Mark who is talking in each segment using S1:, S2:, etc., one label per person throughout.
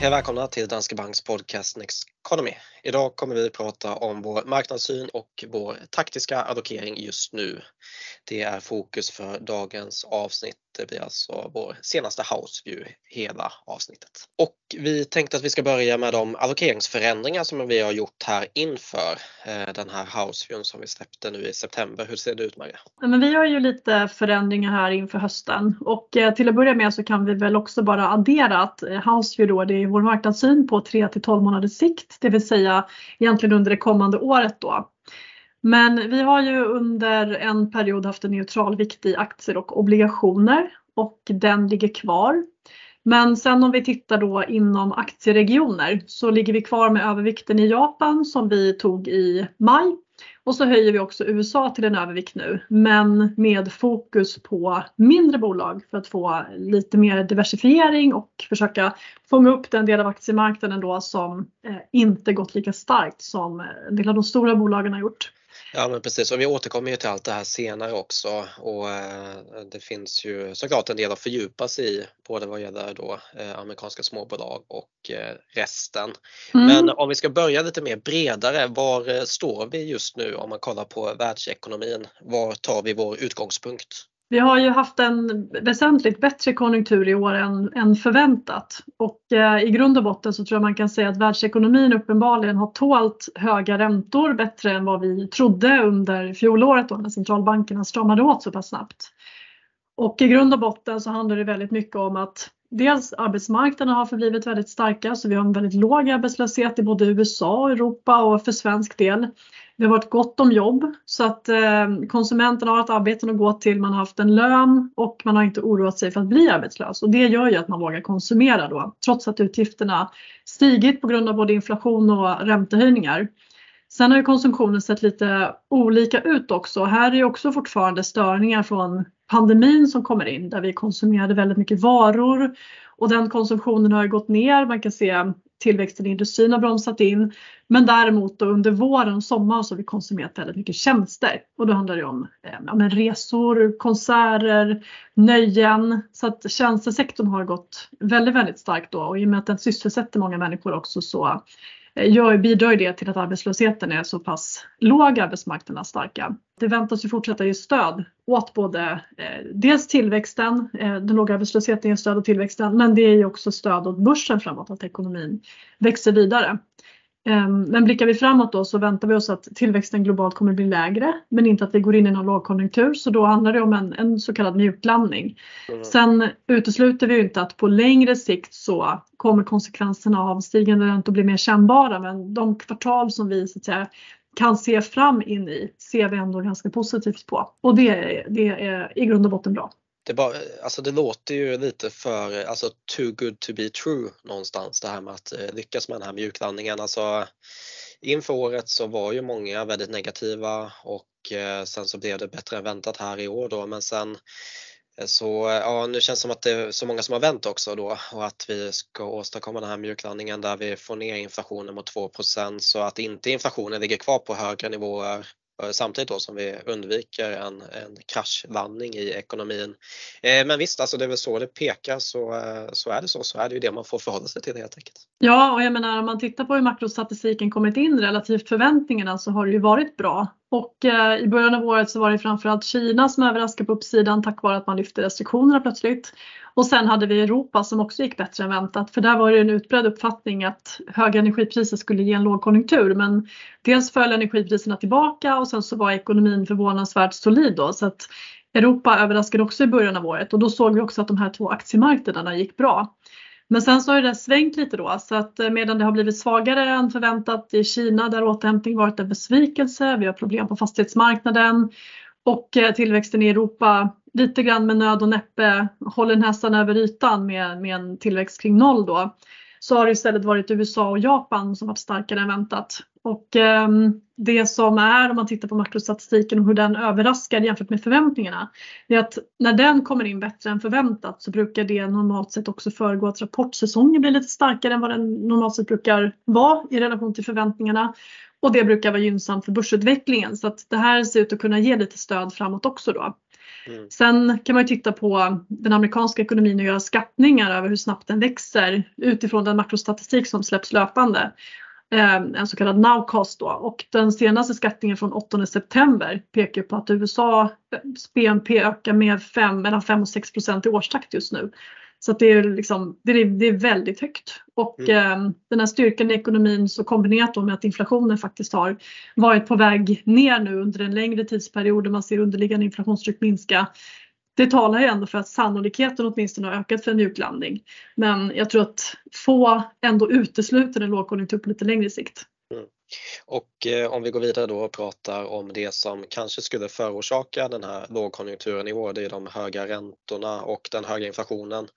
S1: Hej välkomna till Danske Banks podcast Next Economy. Idag kommer vi prata om vår marknadssyn och vår taktiska allokering just nu. Det är fokus för dagens avsnitt. Det blir alltså vår senaste house view hela avsnittet. Och vi tänkte att vi ska börja med de allokeringsförändringar som vi har gjort här inför eh, den här houseviewn som vi släppte nu i september. Hur ser det ut Maria?
S2: Men vi har ju lite förändringar här inför hösten och eh, till att börja med så kan vi väl också bara addera att houseview house view då det är vår marknadssyn på 3 till 12 månaders sikt, det vill säga egentligen under det kommande året då. Men vi har ju under en period haft en neutral vikt i aktier och obligationer och den ligger kvar. Men sen om vi tittar då inom aktieregioner så ligger vi kvar med övervikten i Japan som vi tog i maj och så höjer vi också USA till en övervikt nu, men med fokus på mindre bolag för att få lite mer diversifiering och försöka fånga upp den del av aktiemarknaden då som eh, inte gått lika starkt som en del av de stora bolagen har gjort.
S1: Ja men precis och vi återkommer ju till allt det här senare också och eh, det finns ju såklart en del att fördjupa sig i både vad gäller då eh, amerikanska småbolag och eh, resten. Mm. Men om vi ska börja lite mer bredare, var står vi just nu om man kollar på världsekonomin? Var tar vi vår utgångspunkt?
S2: Vi har ju haft en väsentligt bättre konjunktur i år än, än förväntat och eh, i grund och botten så tror jag man kan säga att världsekonomin uppenbarligen har tålt höga räntor bättre än vad vi trodde under fjolåret då när centralbankerna stramade åt så pass snabbt. Och i grund och botten så handlar det väldigt mycket om att dels arbetsmarknaden har förblivit väldigt starka så vi har en väldigt låg arbetslöshet i både USA och Europa och för svensk del. Det har varit gott om jobb så att eh, konsumenterna har ett arbete att gå till, man har haft en lön och man har inte oroat sig för att bli arbetslös och det gör ju att man vågar konsumera då trots att utgifterna stigit på grund av både inflation och räntehöjningar. Sen har ju konsumtionen sett lite olika ut också. Här är ju också fortfarande störningar från pandemin som kommer in där vi konsumerade väldigt mycket varor och den konsumtionen har gått ner. Man kan se tillväxten i industrin har bromsat in. Men däremot under våren och sommaren så har vi konsumerat väldigt mycket tjänster och då handlar det om eh, ja, men resor, konserter, nöjen. Så att tjänstesektorn har gått väldigt, väldigt starkt då och i och med att den sysselsätter många människor också så Eh, gör, bidrar det till att arbetslösheten är så pass låg, arbetsmarknaden starka. Det väntas ju fortsätta ge stöd åt både eh, dels tillväxten, eh, den låga arbetslösheten ger stöd åt tillväxten, men det är ju också stöd åt börsen framåt, att ekonomin växer vidare. Ehm, men blickar vi framåt då så väntar vi oss att tillväxten globalt kommer bli lägre men inte att vi går in i någon lågkonjunktur så då handlar det om en, en så kallad mjuklandning. Mm. Sen utesluter vi inte att på längre sikt så kommer konsekvenserna av stigande räntor bli mer kännbara men de kvartal som vi så att säga, kan se fram in i ser vi ändå ganska positivt på och det, det är i grund och botten bra
S1: det, bara, alltså det låter ju lite för alltså too good to be true någonstans det här med att eh, lyckas med den här mjuklandningen. Alltså, inför året så var ju många väldigt negativa och eh, sen så blev det bättre än väntat här i år då men sen eh, så eh, ja, nu känns det som att det är så många som har vänt också då och att vi ska åstadkomma den här mjuklandningen där vi får ner inflationen mot 2% så att inte inflationen ligger kvar på högre nivåer Eh, samtidigt då som vi undviker en, en kraschlandning i ekonomin. Eh, men visst, alltså det är väl så det pekar så, eh, så är det så, så är det ju det man får förhålla sig till helt enkelt.
S2: Ja, och jag menar om man tittar på hur makrostatistiken kommit in relativt förväntningarna så har det ju varit bra. Och eh, i början av året så var det framförallt Kina som överraskade på uppsidan tack vare att man lyfte restriktionerna plötsligt. Och sen hade vi Europa som också gick bättre än väntat för där var det en utbredd uppfattning att höga energipriser skulle ge en lågkonjunktur men dels föll energipriserna tillbaka och sen så var ekonomin förvånansvärt solid då så att Europa överraskade också i början av året och då såg vi också att de här två aktiemarknaderna gick bra. Men sen så har det svängt lite då så att eh, medan det har blivit svagare än förväntat i Kina där återhämtning varit en besvikelse. Vi har problem på fastighetsmarknaden och eh, tillväxten i Europa lite grann med nöd och näppe håller nästan över ytan med, med en tillväxt kring noll då. Så har det istället varit USA och Japan som varit starkare än väntat. Och eh, det som är om man tittar på makrostatistiken och hur den överraskar jämfört med förväntningarna. Det är att när den kommer in bättre än förväntat så brukar det normalt sett också föregå att rapportsäsongen blir lite starkare än vad den normalt sett brukar vara i relation till förväntningarna. Och det brukar vara gynnsamt för börsutvecklingen så att det här ser ut att kunna ge lite stöd framåt också då. Mm. Sen kan man ju titta på den amerikanska ekonomin och göra skattningar över hur snabbt den växer utifrån den makrostatistik som släpps löpande. Eh, en så kallad nowcost då och den senaste skattningen från 8 september pekar på att USA eh, BNP ökar med 5, mellan 5 och 6 procent i årstakt just nu. Så det, är liksom, det, är, det är väldigt högt. Och mm. eh, den här styrkan i ekonomin så kombinerat med att inflationen faktiskt har varit på väg ner nu under en längre tidsperiod och man ser underliggande inflationstryck minska. Det talar ju ändå för att sannolikheten åtminstone har ökat för en mjuklandning. Men jag tror att få ändå utesluter en lågkonjunktur på lite längre sikt.
S1: Och eh, om vi går vidare då och pratar om det som kanske skulle förorsaka den här lågkonjunkturen i år, det är de höga räntorna och den höga inflationen.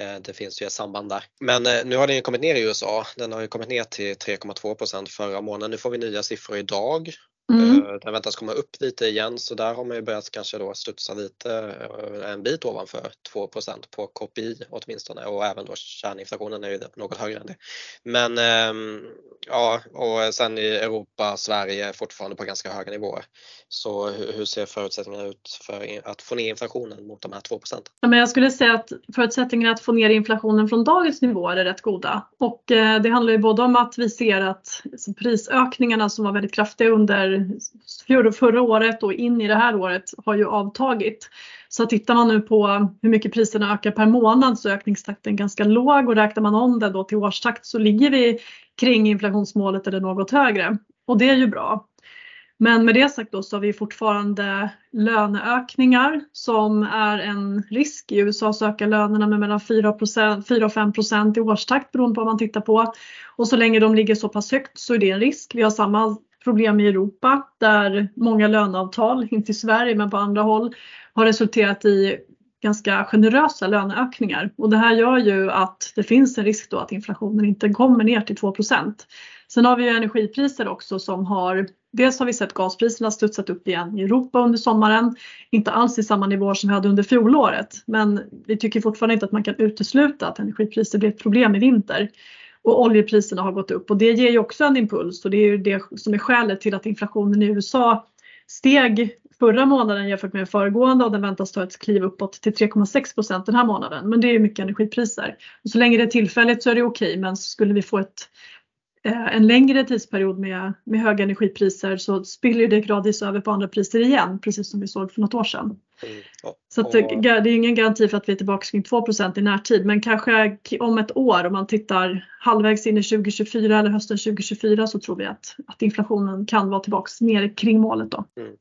S1: Eh, det finns ju ett samband där. Men eh, nu har den kommit ner i USA. Den har ju kommit ner till 3,2% förra månaden. Nu får vi nya siffror idag Mm. Eh, den väntas komma upp lite igen så där har man ju börjat kanske då studsa lite eh, en bit ovanför 2% på KPI åtminstone och även då kärninflationen är ju något högre än det. Men ehm, ja, och sen i Europa, Sverige fortfarande på ganska höga nivåer. Så hur ser förutsättningarna ut för att få ner inflationen mot de här 2
S2: ja, men Jag skulle säga att förutsättningarna att få ner inflationen från dagens nivåer är rätt goda och eh, det handlar ju både om att vi ser att prisökningarna som var väldigt kraftiga under förra året och in i det här året har ju avtagit. Så tittar man nu på hur mycket priserna ökar per månad så är ökningstakten ganska låg och räknar man om det då till årstakt så ligger vi kring inflationsmålet eller något högre. Och det är ju bra. Men med det sagt då så har vi fortfarande löneökningar som är en risk. I USA så ökar lönerna med mellan 4, 4 och 5 procent i årstakt beroende på vad man tittar på. Och så länge de ligger så pass högt så är det en risk. Vi har samma problem i Europa där många löneavtal, inte i Sverige men på andra håll, har resulterat i ganska generösa löneökningar. Och det här gör ju att det finns en risk då att inflationen inte kommer ner till 2% Sen har vi ju energipriser också som har Dels har vi sett gaspriserna studsat upp igen i Europa under sommaren. Inte alls i samma nivåer som vi hade under fjolåret. Men vi tycker fortfarande inte att man kan utesluta att energipriser blir ett problem i vinter och oljepriserna har gått upp och det ger ju också en impuls och det är ju det som är skälet till att inflationen i USA steg förra månaden jämfört med föregående och den väntas ta ett kliv uppåt till 3,6 procent den här månaden. Men det är mycket energipriser. Och så länge det är tillfälligt så är det okej men skulle vi få ett Eh, en längre tidsperiod med, med höga energipriser så spiller det gradvis över på andra priser igen, precis som vi såg för något år sedan. Så att, det, är ingen garanti för att vi är tillbaka kring 2% i närtid, men kanske om ett år om man tittar halvvägs in i 2024 eller hösten 2024 så tror vi att, att inflationen kan vara tillbaka ner kring målet då. Mm.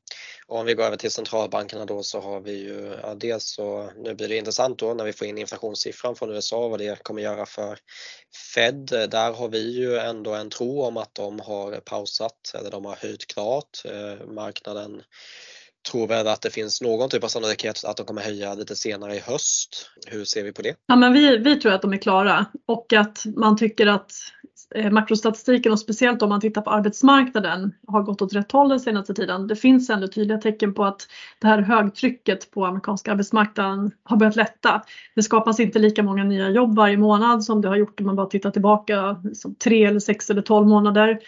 S1: Och om vi går över till centralbankerna då så har vi ju ja, dels så nu blir det intressant då när vi får in inflationssiffran från USA vad det kommer göra för Fed. Där har vi ju ändå en tro om att de har pausat eller de har höjt klart. Eh, marknaden tror väl att det finns någon typ av sannolikhet att de kommer höja lite senare i höst. Hur ser vi på det?
S2: Ja, men vi, vi tror att de är klara och att man tycker att eh, makrostatistiken och speciellt om man tittar på arbetsmarknaden har gått åt rätt håll den senaste tiden. Det finns ändå tydliga tecken på att det här högtrycket på amerikanska arbetsmarknaden har börjat lätta. Det skapas inte lika många nya jobb varje månad som det har gjort om man bara tittar tillbaka som tre eller sex eller tolv månader.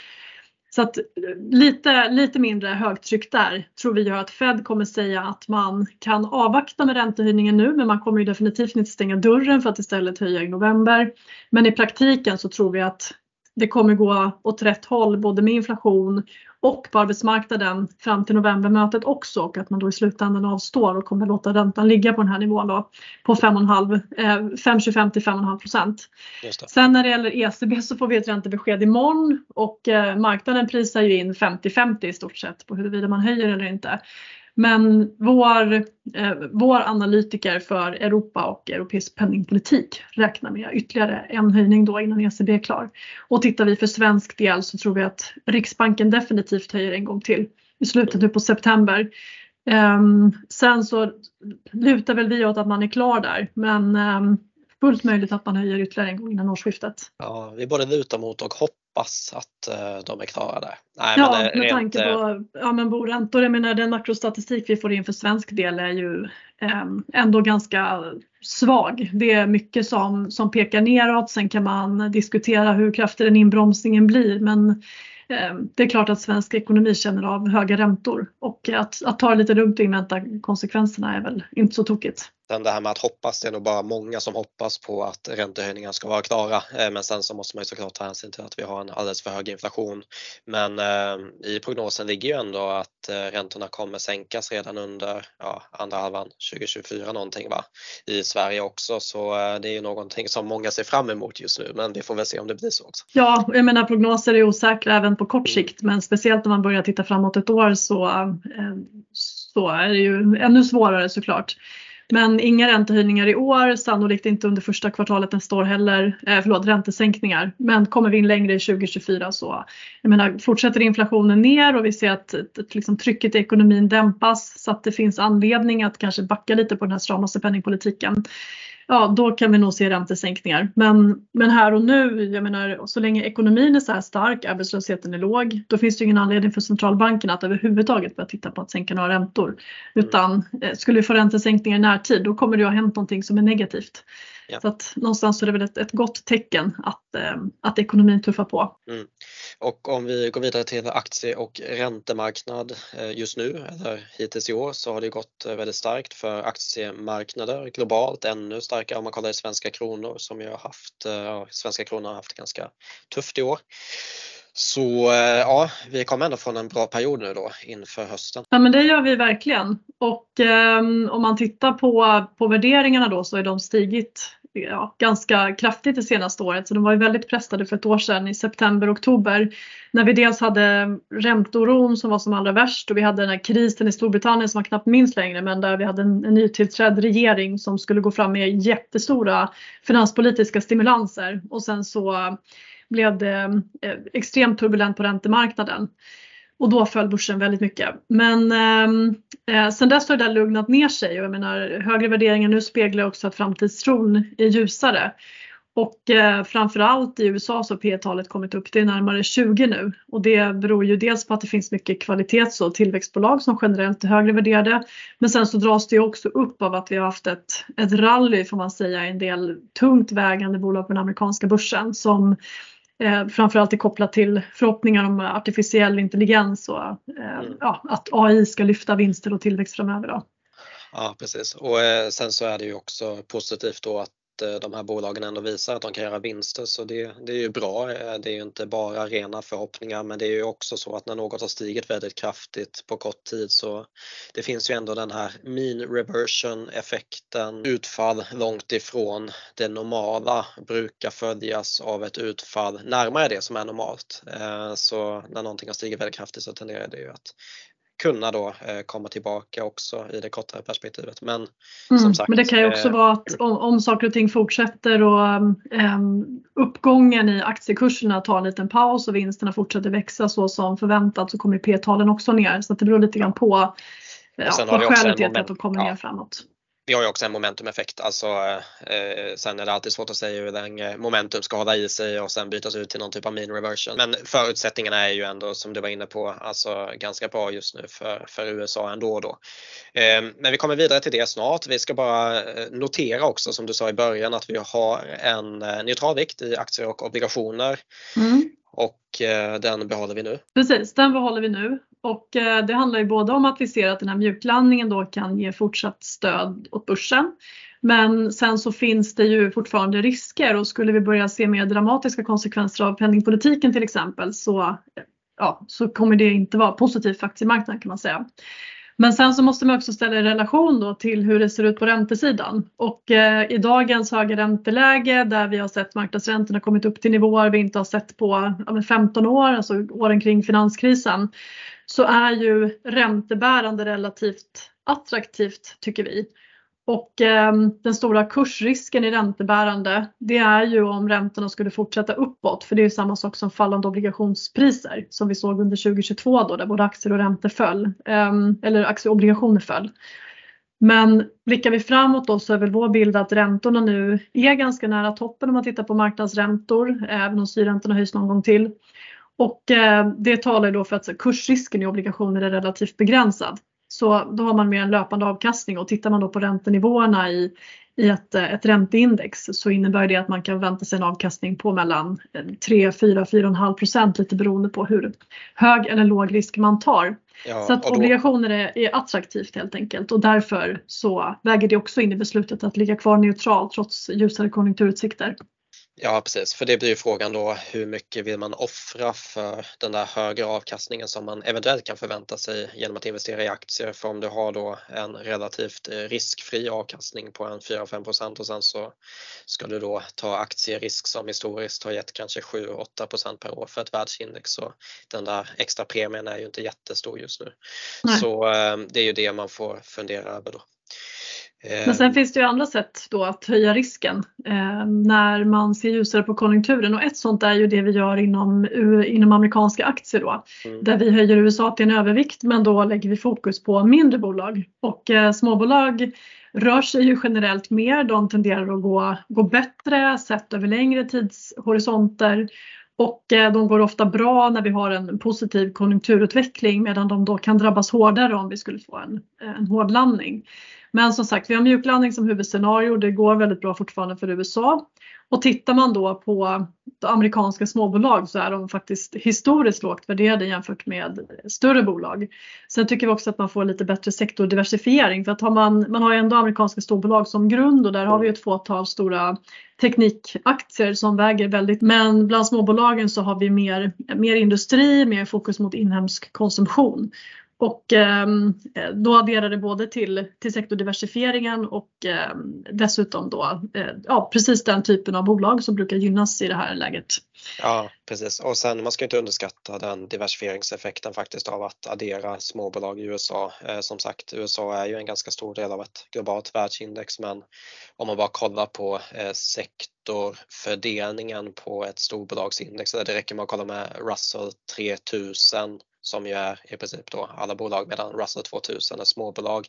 S2: Så att eh, lite, lite mindre högtryck där tror vi gör att Fed kommer säga att man kan avvakta med räntehöjningen nu men man kommer ju definitivt inte stänga dörren för att istället höja i november. Men i praktiken så tror vi att det kommer gå åt rätt håll både med inflation och på arbetsmarknaden fram till novembermötet också och att man då i slutändan avstår och kommer låta räntan ligga på den här nivån då på 5,25 eh, till 5,5 procent. Sen när det gäller ECB så får vi ett räntebesked imorgon och eh, marknaden prisar ju in 50-50 i stort sett på huruvida man höjer eller inte. Men vår, eh, vår analytiker för Europa och europeisk penningpolitik räknar med ytterligare en höjning då innan ECB är klar. Och tittar vi för svensk del så tror vi att Riksbanken definitivt höjer en gång till i slutet nu på september. Um, sen så lutar väl vi åt att man är klar där men um, fullt möjligt att man höjer ytterligare en gång innan årsskiftet.
S1: Ja, vi både lutar mot och hoppas att uh, de är klara där.
S2: Nej, ja, men med tanke på ja, men boräntor, jag menar den makrostatistik vi får in för svensk del är ju um, ändå ganska svag. Det är mycket som, som pekar neråt, sen kan man diskutera hur kraftig den inbromsningen blir men det är klart att svensk ekonomi känner av höga räntor och att, att ta det lite lugnt och invänta konsekvenserna är väl inte så tokigt.
S1: Sen det här med att hoppas, det är nog bara många som hoppas på att räntehöjningar ska vara klara. Eh, men sen så måste man ju såklart ta hänsyn till att vi har en alldeles för hög inflation. Men eh, i prognosen ligger ju ändå att eh, räntorna kommer sänkas redan under ja, andra halvan 2024 någonting va? i Sverige också. Så det är ju någonting som många ser fram emot just nu. Men vi får väl se om det blir så också.
S2: Ja, jag menar prognoser är osäkra även på kort sikt. Men speciellt när man börjar titta framåt ett år så, så är det ju ännu svårare såklart. Men inga räntehöjningar i år, sannolikt inte under första kvartalet nästa år heller. Eh, förlåt, räntesänkningar. Men kommer vi in längre i 2024 så jag menar, fortsätter inflationen ner och vi ser att, att liksom, trycket i ekonomin dämpas så att det finns anledning att kanske backa lite på den här stramaste penningpolitiken ja då kan vi nog se räntesänkningar. Men, men här och nu, jag menar så länge ekonomin är så här stark, arbetslösheten är låg, då finns det ingen anledning för centralbankerna att överhuvudtaget börja titta på att sänka några räntor. Utan eh, skulle vi få räntesänkningar i närtid, då kommer det att ha hänt någonting som är negativt. Ja. Så att någonstans är det väl ett, ett gott tecken att, eh, att ekonomin tuffar på. Mm.
S1: Och om vi går vidare till aktie och räntemarknad eh, just nu eller hittills i år så har det gått eh, väldigt starkt för aktiemarknader globalt, ännu starkare om man kollar i svenska kronor som ju har haft, eh, ja, svenska kronor har haft ganska tufft i år. Så ja, vi kommer ändå från en bra period nu då inför hösten.
S2: Ja men det gör vi verkligen. Och eh, om man tittar på, på värderingarna då så har de stigit ja, ganska kraftigt det senaste året. Så de var ju väldigt pressade för ett år sedan i september, oktober. När vi dels hade ränteoron som var som allra värst och vi hade den här krisen i Storbritannien som man knappt minns längre men där vi hade en, en nytillträdd regering som skulle gå fram med jättestora finanspolitiska stimulanser och sen så blev det eh, extremt turbulent på räntemarknaden. Och då föll börsen väldigt mycket. Men ehm, eh, sen dess har det där lugnat ner sig och jag menar högre värderingar nu speglar också att framtidstron är ljusare. Och eh, framförallt i USA så har P-talet kommit upp det är närmare 20 nu och det beror ju dels på att det finns mycket kvalitets och tillväxtbolag som generellt är högre värderade. Men sen så dras det också upp av att vi har haft ett, ett rally får man säga i en del tungt vägande bolag på den amerikanska börsen som eh, framförallt är kopplat till förhoppningar om artificiell intelligens och eh, mm. ja, att AI ska lyfta vinster och tillväxt framöver. Då.
S1: Ja precis och eh, sen så är det ju också positivt då att att eh, de här bolagen ändå visar att de kan göra vinster så det, det är ju bra. Eh, det är ju inte bara rena förhoppningar men det är ju också så att när något har stigit väldigt kraftigt på kort tid så det finns ju ändå den här mean reversion effekten. Utfall långt ifrån det normala brukar följas av ett utfall närmare det som är normalt. Eh, så när någonting har stigit väldigt kraftigt så tenderar det ju att kunna då eh, komma tillbaka också i det kortare perspektivet. Men,
S2: mm, som sagt, men det kan ju också eh, vara att om, om saker och ting fortsätter och eh, uppgången i aktiekurserna tar en liten paus och vinsterna fortsätter växa så som förväntat så kommer P-talen också ner. Så det beror lite grann på ja, vad skälet är till att de kommer ner framåt
S1: vi har ju också en momentumeffekt, alltså eh, eh, sen är det alltid svårt att säga hur länge momentum ska hålla i sig och sen bytas ut till någon typ av mean reversion. Men förutsättningarna är ju ändå som du var inne på, alltså ganska bra just nu för, för USA ändå då. Eh, men vi kommer vidare till det snart. Vi ska bara eh, notera också som du sa i början att vi har en eh, neutral vikt i aktier och obligationer. Mm. Och eh, den behåller vi nu.
S2: Precis, den behåller vi nu och eh, det handlar ju både om att vi ser att den här mjuklandningen då kan ge fortsatt stöd åt börsen. Men sen så finns det ju fortfarande risker och skulle vi börja se mer dramatiska konsekvenser av penningpolitiken till exempel så, ja, så kommer det inte vara positivt för aktiemarknaden kan man säga. Men sen så måste man också ställa i relation då till hur det ser ut på räntesidan. Och eh, i dagens höga ränteläge där vi har sett marknadsräntorna kommit upp till nivåer vi inte har sett på ja, 15 år, alltså åren kring finanskrisen, så är ju räntebärande relativt attraktivt tycker vi. Och eh, den stora kursrisken i räntebärande det är ju om räntorna skulle fortsätta uppåt för det är ju samma sak som fallande obligationspriser som vi såg under 2022 då där både aktier och räntor föll. Eh, eller aktier och obligationer föll. Men blickar vi framåt då så är väl vår bild att räntorna nu är ganska nära toppen om man tittar på marknadsräntor även om styrräntorna höjs någon gång till. Och eh, det talar då för att kursrisken i obligationer är relativt begränsad. Så då har man mer en löpande avkastning och tittar man då på räntenivåerna i, i ett, ett ränteindex så innebär det att man kan vänta sig en avkastning på mellan 3, 4, 4,5 procent lite beroende på hur hög eller låg risk man tar. Ja, så att obligationer är, är, attraktivt helt enkelt och därför så väger det också in i beslutet att ligga kvar neutralt trots ljusare konjunkturutsikter.
S1: Ja precis, för det blir ju frågan då hur mycket vill man offra för den där högre avkastningen som man eventuellt kan förvänta sig genom att investera i aktier. För om du har då en relativt eh, riskfri avkastning på en 4-5% och sen så ska du då ta aktierisk som historiskt har gett kanske 7-8% per år för ett världsindex så den där extra premien är ju inte jättestor just nu. Nej. Så eh, det är ju det man får fundera över då.
S2: Men sen finns det ju andra sätt då att höja risken eh, när man ser ljusare på konjunkturen och ett sånt är ju det vi gör inom, inom amerikanska aktier då. Mm. Där vi höjer USA till en övervikt men då lägger vi fokus på mindre bolag och eh, småbolag rör sig ju generellt mer, de tenderar att gå, gå bättre sett över längre tidshorisonter och eh, de går ofta bra när vi har en positiv konjunkturutveckling medan de då kan drabbas hårdare om vi skulle få en, en hård landning. Men som sagt, vi har mjuklandning som huvudscenario. Det går väldigt bra fortfarande för USA. Och tittar man då på amerikanska småbolag så är de faktiskt historiskt lågt värderade jämfört med större bolag. Sen tycker vi också att man får lite bättre sektordiversifiering för att har man, man har ju ändå amerikanska storbolag som grund och där har vi ett fåtal stora teknikaktier som väger väldigt men bland småbolagen så har vi mer, mer industri, mer fokus mot inhemsk konsumtion. Och eh, då adderar det både till, till sektordiversifieringen och eh, dessutom då eh, ja, precis den typen av bolag som brukar gynnas i det här läget.
S1: Ja precis och sen man ska inte underskatta den diversifieringseffekten faktiskt av att addera småbolag i USA. Eh, som sagt USA är ju en ganska stor del av ett globalt världsindex men om man bara kollar på eh, sektorfördelningen på ett storbolagsindex, det räcker med att kolla med Russell 3000 som ju är i princip då alla bolag medan Russell 2000 är småbolag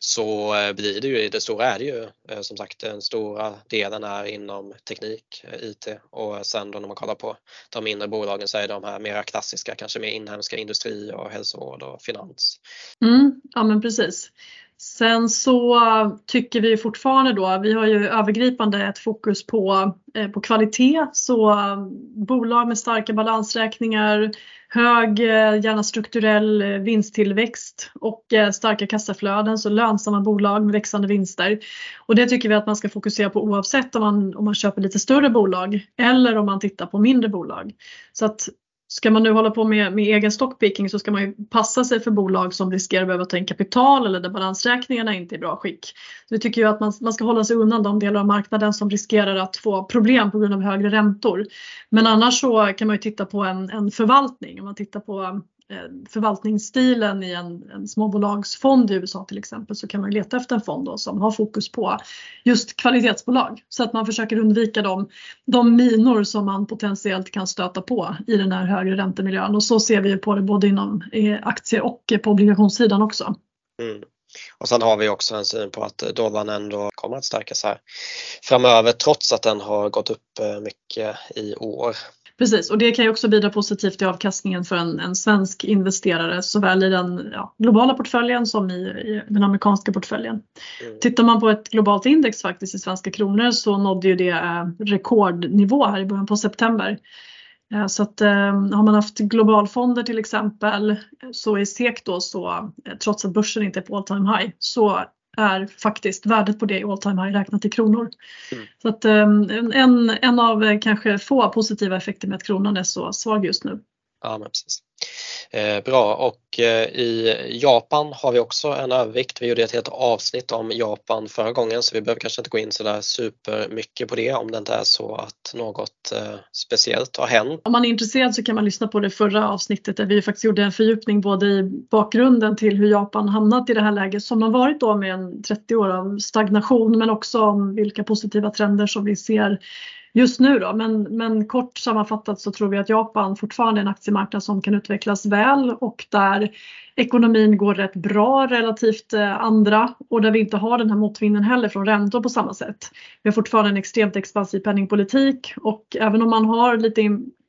S1: så eh, blir det ju, i det stora är det ju eh, som sagt den stora delen är inom teknik, eh, IT och sen då när man kollar på de mindre bolagen så är de här mera klassiska, kanske mer inhemska industri och hälsovård och finans.
S2: Mm, ja men precis. Sen så tycker vi fortfarande då, vi har ju övergripande ett fokus på, eh, på kvalitet, så eh, bolag med starka balansräkningar, hög, eh, gärna strukturell eh, vinsttillväxt och eh, starka kassaflöden, så lönsamma bolag med växande vinster. Och det tycker vi att man ska fokusera på oavsett om man, om man köper lite större bolag eller om man tittar på mindre bolag. Så att Ska man nu hålla på med, med egen stockpicking så ska man ju passa sig för bolag som riskerar att behöva ta in kapital eller där balansräkningarna inte är i bra skick. Så vi tycker ju att man, man ska hålla sig undan de delar av marknaden som riskerar att få problem på grund av högre räntor. Men annars så kan man ju titta på en, en förvaltning. Om man tittar på Eh, förvaltningsstilen i en, en småbolagsfond i USA till exempel så kan man leta efter en fond då som har fokus på just kvalitetsbolag så att man försöker undvika de, de minor som man potentiellt kan stöta på i den här högre räntemiljön och så ser vi på det både inom aktier och på obligationssidan också.
S1: Mm. Och sen har vi också en syn på att dollarn ändå kommer att stärkas här framöver trots att den har gått upp eh, mycket i år.
S2: Precis, och det kan ju också bidra positivt till avkastningen för en, en svensk investerare såväl i den ja, globala portföljen som i, i, den amerikanska portföljen. Mm. Tittar man på ett globalt index faktiskt i svenska kronor så nådde ju det eh, rekordnivå här i början på september. Eh, så att eh, har man haft globalfonder till exempel så i SEK då så trots att börsen inte är på all time high så är faktiskt värdet på det i all time high räknat i kronor. Mm. Så att ehm, en, en av eh, kanske få positiva effekter med att kronan är så svag just nu.
S1: Ja, men precis. Eh, bra och eh, i Japan har vi också en övervikt. Vi gjorde ett helt avsnitt om Japan förra gången så vi behöver kanske inte gå in sådär supermycket på det om det inte är så att något eh, speciellt har hänt.
S2: Om man är intresserad så kan man lyssna på det förra avsnittet där vi faktiskt gjorde en fördjupning både i bakgrunden till hur Japan hamnat i det här läget som de varit då med en 30 år av stagnation men också om vilka positiva trender som vi ser just nu då. Men, men kort sammanfattat så tror vi att Japan fortfarande är en aktiemarknad som kan utvecklas väl och där ekonomin går rätt bra relativt eh, andra och där vi inte har den här motvinden heller från räntor på samma sätt. Vi har fortfarande en extremt expansiv penningpolitik och även om man har lite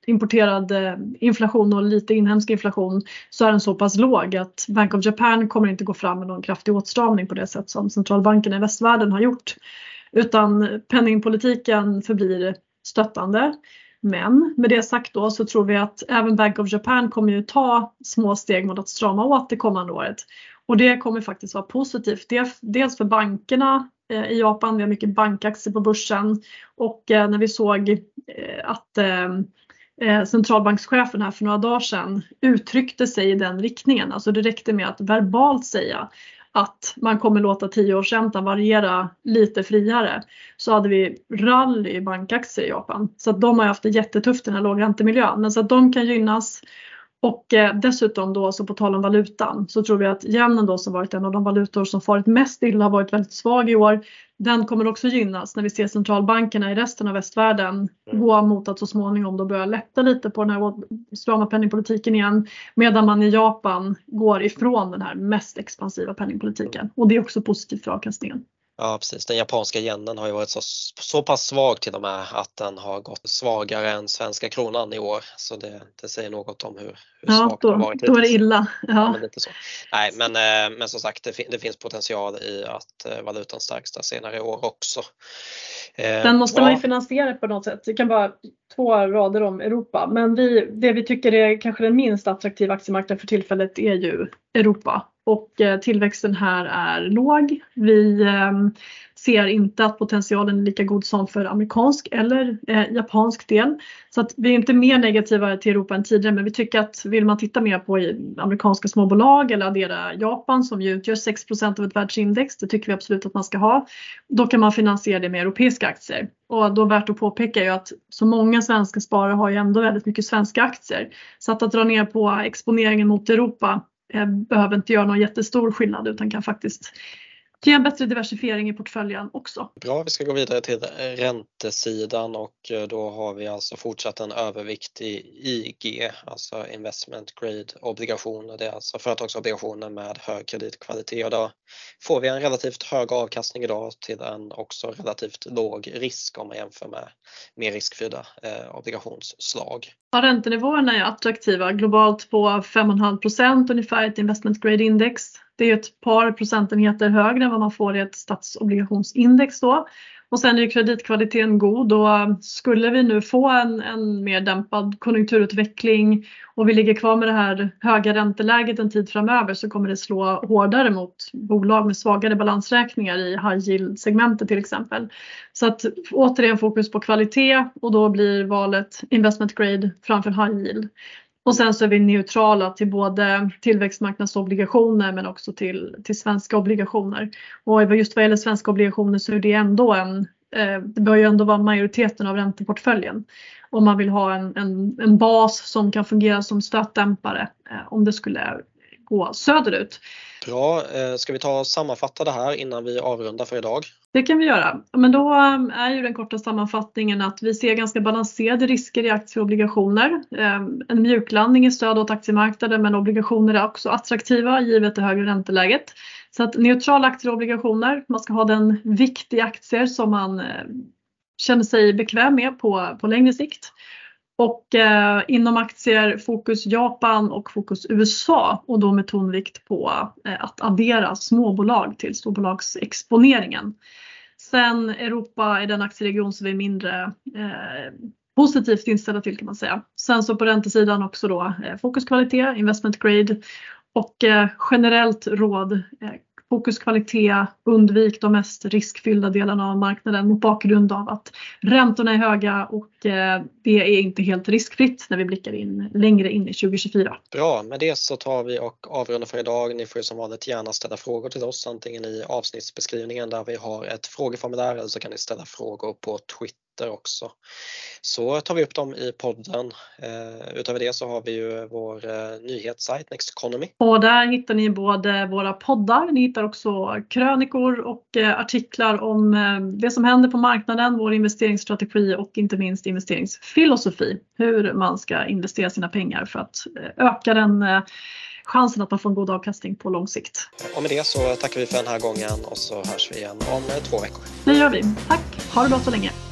S2: importerad eh, inflation och lite inhemsk inflation så är den så pass låg att Bank of Japan kommer inte gå fram med någon kraftig åtstramning på det sätt som centralbankerna i västvärlden har gjort utan penningpolitiken förblir stöttande. Men med det sagt då så tror vi att även Bank of Japan kommer ju ta små steg mot att strama åt det kommande året. Och det kommer faktiskt vara positivt. Dels för bankerna eh, i Japan, vi har mycket bankaktier på börsen och eh, när vi såg eh, att centralbankschefen här för några dagar sedan uttryckte sig i den riktningen. Alltså det räckte med att verbalt säga att man kommer låta tioårsräntan variera lite friare så hade vi rally i bankaktier i Japan. Så att de har haft det jättetufft i den här lågräntemiljön. Men så att de kan gynnas och eh, dessutom då så på tal om valutan så tror vi att yenen då som varit en av de valutor som farit mest illa har varit väldigt svag i år. Den kommer också gynnas när vi ser centralbankerna i resten av västvärlden mm. gå mot att så småningom då börja lätta lite på den här strama penningpolitiken igen. Medan man i Japan går ifrån den här mest expansiva penningpolitiken och det är också positivt för avkastningen.
S1: Ja precis, den japanska yenen har ju varit så, så pass svag till och med att den har gått svagare än svenska kronan i år. Så det, det säger något om hur, hur
S2: ja, svag
S1: då,
S2: den har varit. Då är det illa. Ja. ja
S1: men så. Nej men, eh, men som sagt det, det, finns potential i att eh, valutan stärks där senare i år också.
S2: Eh, den måste ja. man ju finansiera på något sätt. Det kan vara två rader om Europa men vi, det vi tycker är kanske den minst attraktiva aktiemarknaden för tillfället är ju Europa och eh, tillväxten här är låg. Vi eh, ser inte att potentialen är lika god som för amerikansk eller eh, japansk del. Så att vi är inte mer negativa till Europa än tidigare men vi tycker att vill man titta mer på amerikanska småbolag eller addera Japan som ju utgör 6% av ett världsindex, det tycker vi absolut att man ska ha. Då kan man finansiera det med europeiska aktier. Och då värt att påpeka är ju att så många svenska sparare har ju ändå väldigt mycket svenska aktier. Så att, att dra ner på exponeringen mot Europa Eh, behöver inte göra någon jättestor skillnad utan kan faktiskt ge en bättre diversifiering i portföljen också.
S1: Bra, vi ska gå vidare till räntesidan och eh, då har vi alltså fortsatt en övervikt i IG, alltså investment grade obligationer. Det är alltså företagsobligationer med hög kreditkvalitet och då får vi en relativt hög avkastning idag till en också relativt låg risk om man jämför med mer riskfyllda eh, obligationsslag.
S2: Ja, räntenivåerna är attraktiva globalt på 5,5 procent ungefär i ett investment grade index. Det är ett par procentenheter högre än vad man får i ett statsobligationsindex då. Och sen är kreditkvaliteten god och skulle vi nu få en, en mer dämpad konjunkturutveckling och vi ligger kvar med det här höga ränteläget en tid framöver så kommer det slå hårdare mot bolag med svagare balansräkningar i high yield-segmentet till exempel. Så att återigen fokus på kvalitet och då blir valet investment grade framför high yield. Och sen så är vi neutrala till både tillväxtmarknadsobligationer men också till, till svenska obligationer. Och just vad gäller svenska obligationer så är det ändå en, eh, det bör ju ändå vara majoriteten av ränteportföljen. Om man vill ha en, en, en bas som kan fungera som stötdämpare eh, om det skulle gå söderut.
S1: Bra, eh, ska vi ta och sammanfatta det här innan vi avrundar för idag?
S2: Det kan vi göra. Men då eh, är ju den korta sammanfattningen att vi ser ganska balanserade risker i aktier och obligationer. Eh, en mjuklandning i stöd åt aktiemarknaden men obligationer är också attraktiva givet det högre ränteläget. Så att neutrala aktier och obligationer, man ska ha den vikt i aktier som man känner sig bekväm med på, på längre sikt. Och eh, inom aktier fokus Japan och fokus USA och då med tonvikt på eh, att addera småbolag till storbolagsexponeringen. Sen Europa är den aktieregion som vi är mindre eh, positivt inställda till kan man säga. Sen så på räntesidan också då eh, fokus kvalitet, investment grade och eh, generellt råd eh, fokus kvalitet, undvik de mest riskfyllda delarna av marknaden mot bakgrund av att räntorna är höga och eh, det är inte helt riskfritt när vi blickar in längre in i 2024.
S1: Bra, med det så tar vi och avrundar för idag. Ni får som vanligt gärna ställa frågor till oss antingen i avsnittsbeskrivningen där vi har ett frågeformulär eller så kan ni ställa frågor på Twitter nyheter också. Så tar vi upp dem i podden. Eh, utöver det så har vi ju vår eh, nyhetssajt Next Economy.
S2: Och där hittar ni både våra poddar, ni hittar också krönikor och eh, artiklar om det som händer på marknaden, vår investeringsstrategi och inte minst investeringsfilosofi. Hur man ska investera sina pengar för att öka den chansen att man får en god avkastning på lång sikt.
S1: Och med det så tackar vi för den här gången och så hörs vi igen om två veckor.
S2: Det gör vi. Tack! Ha det bra så länge!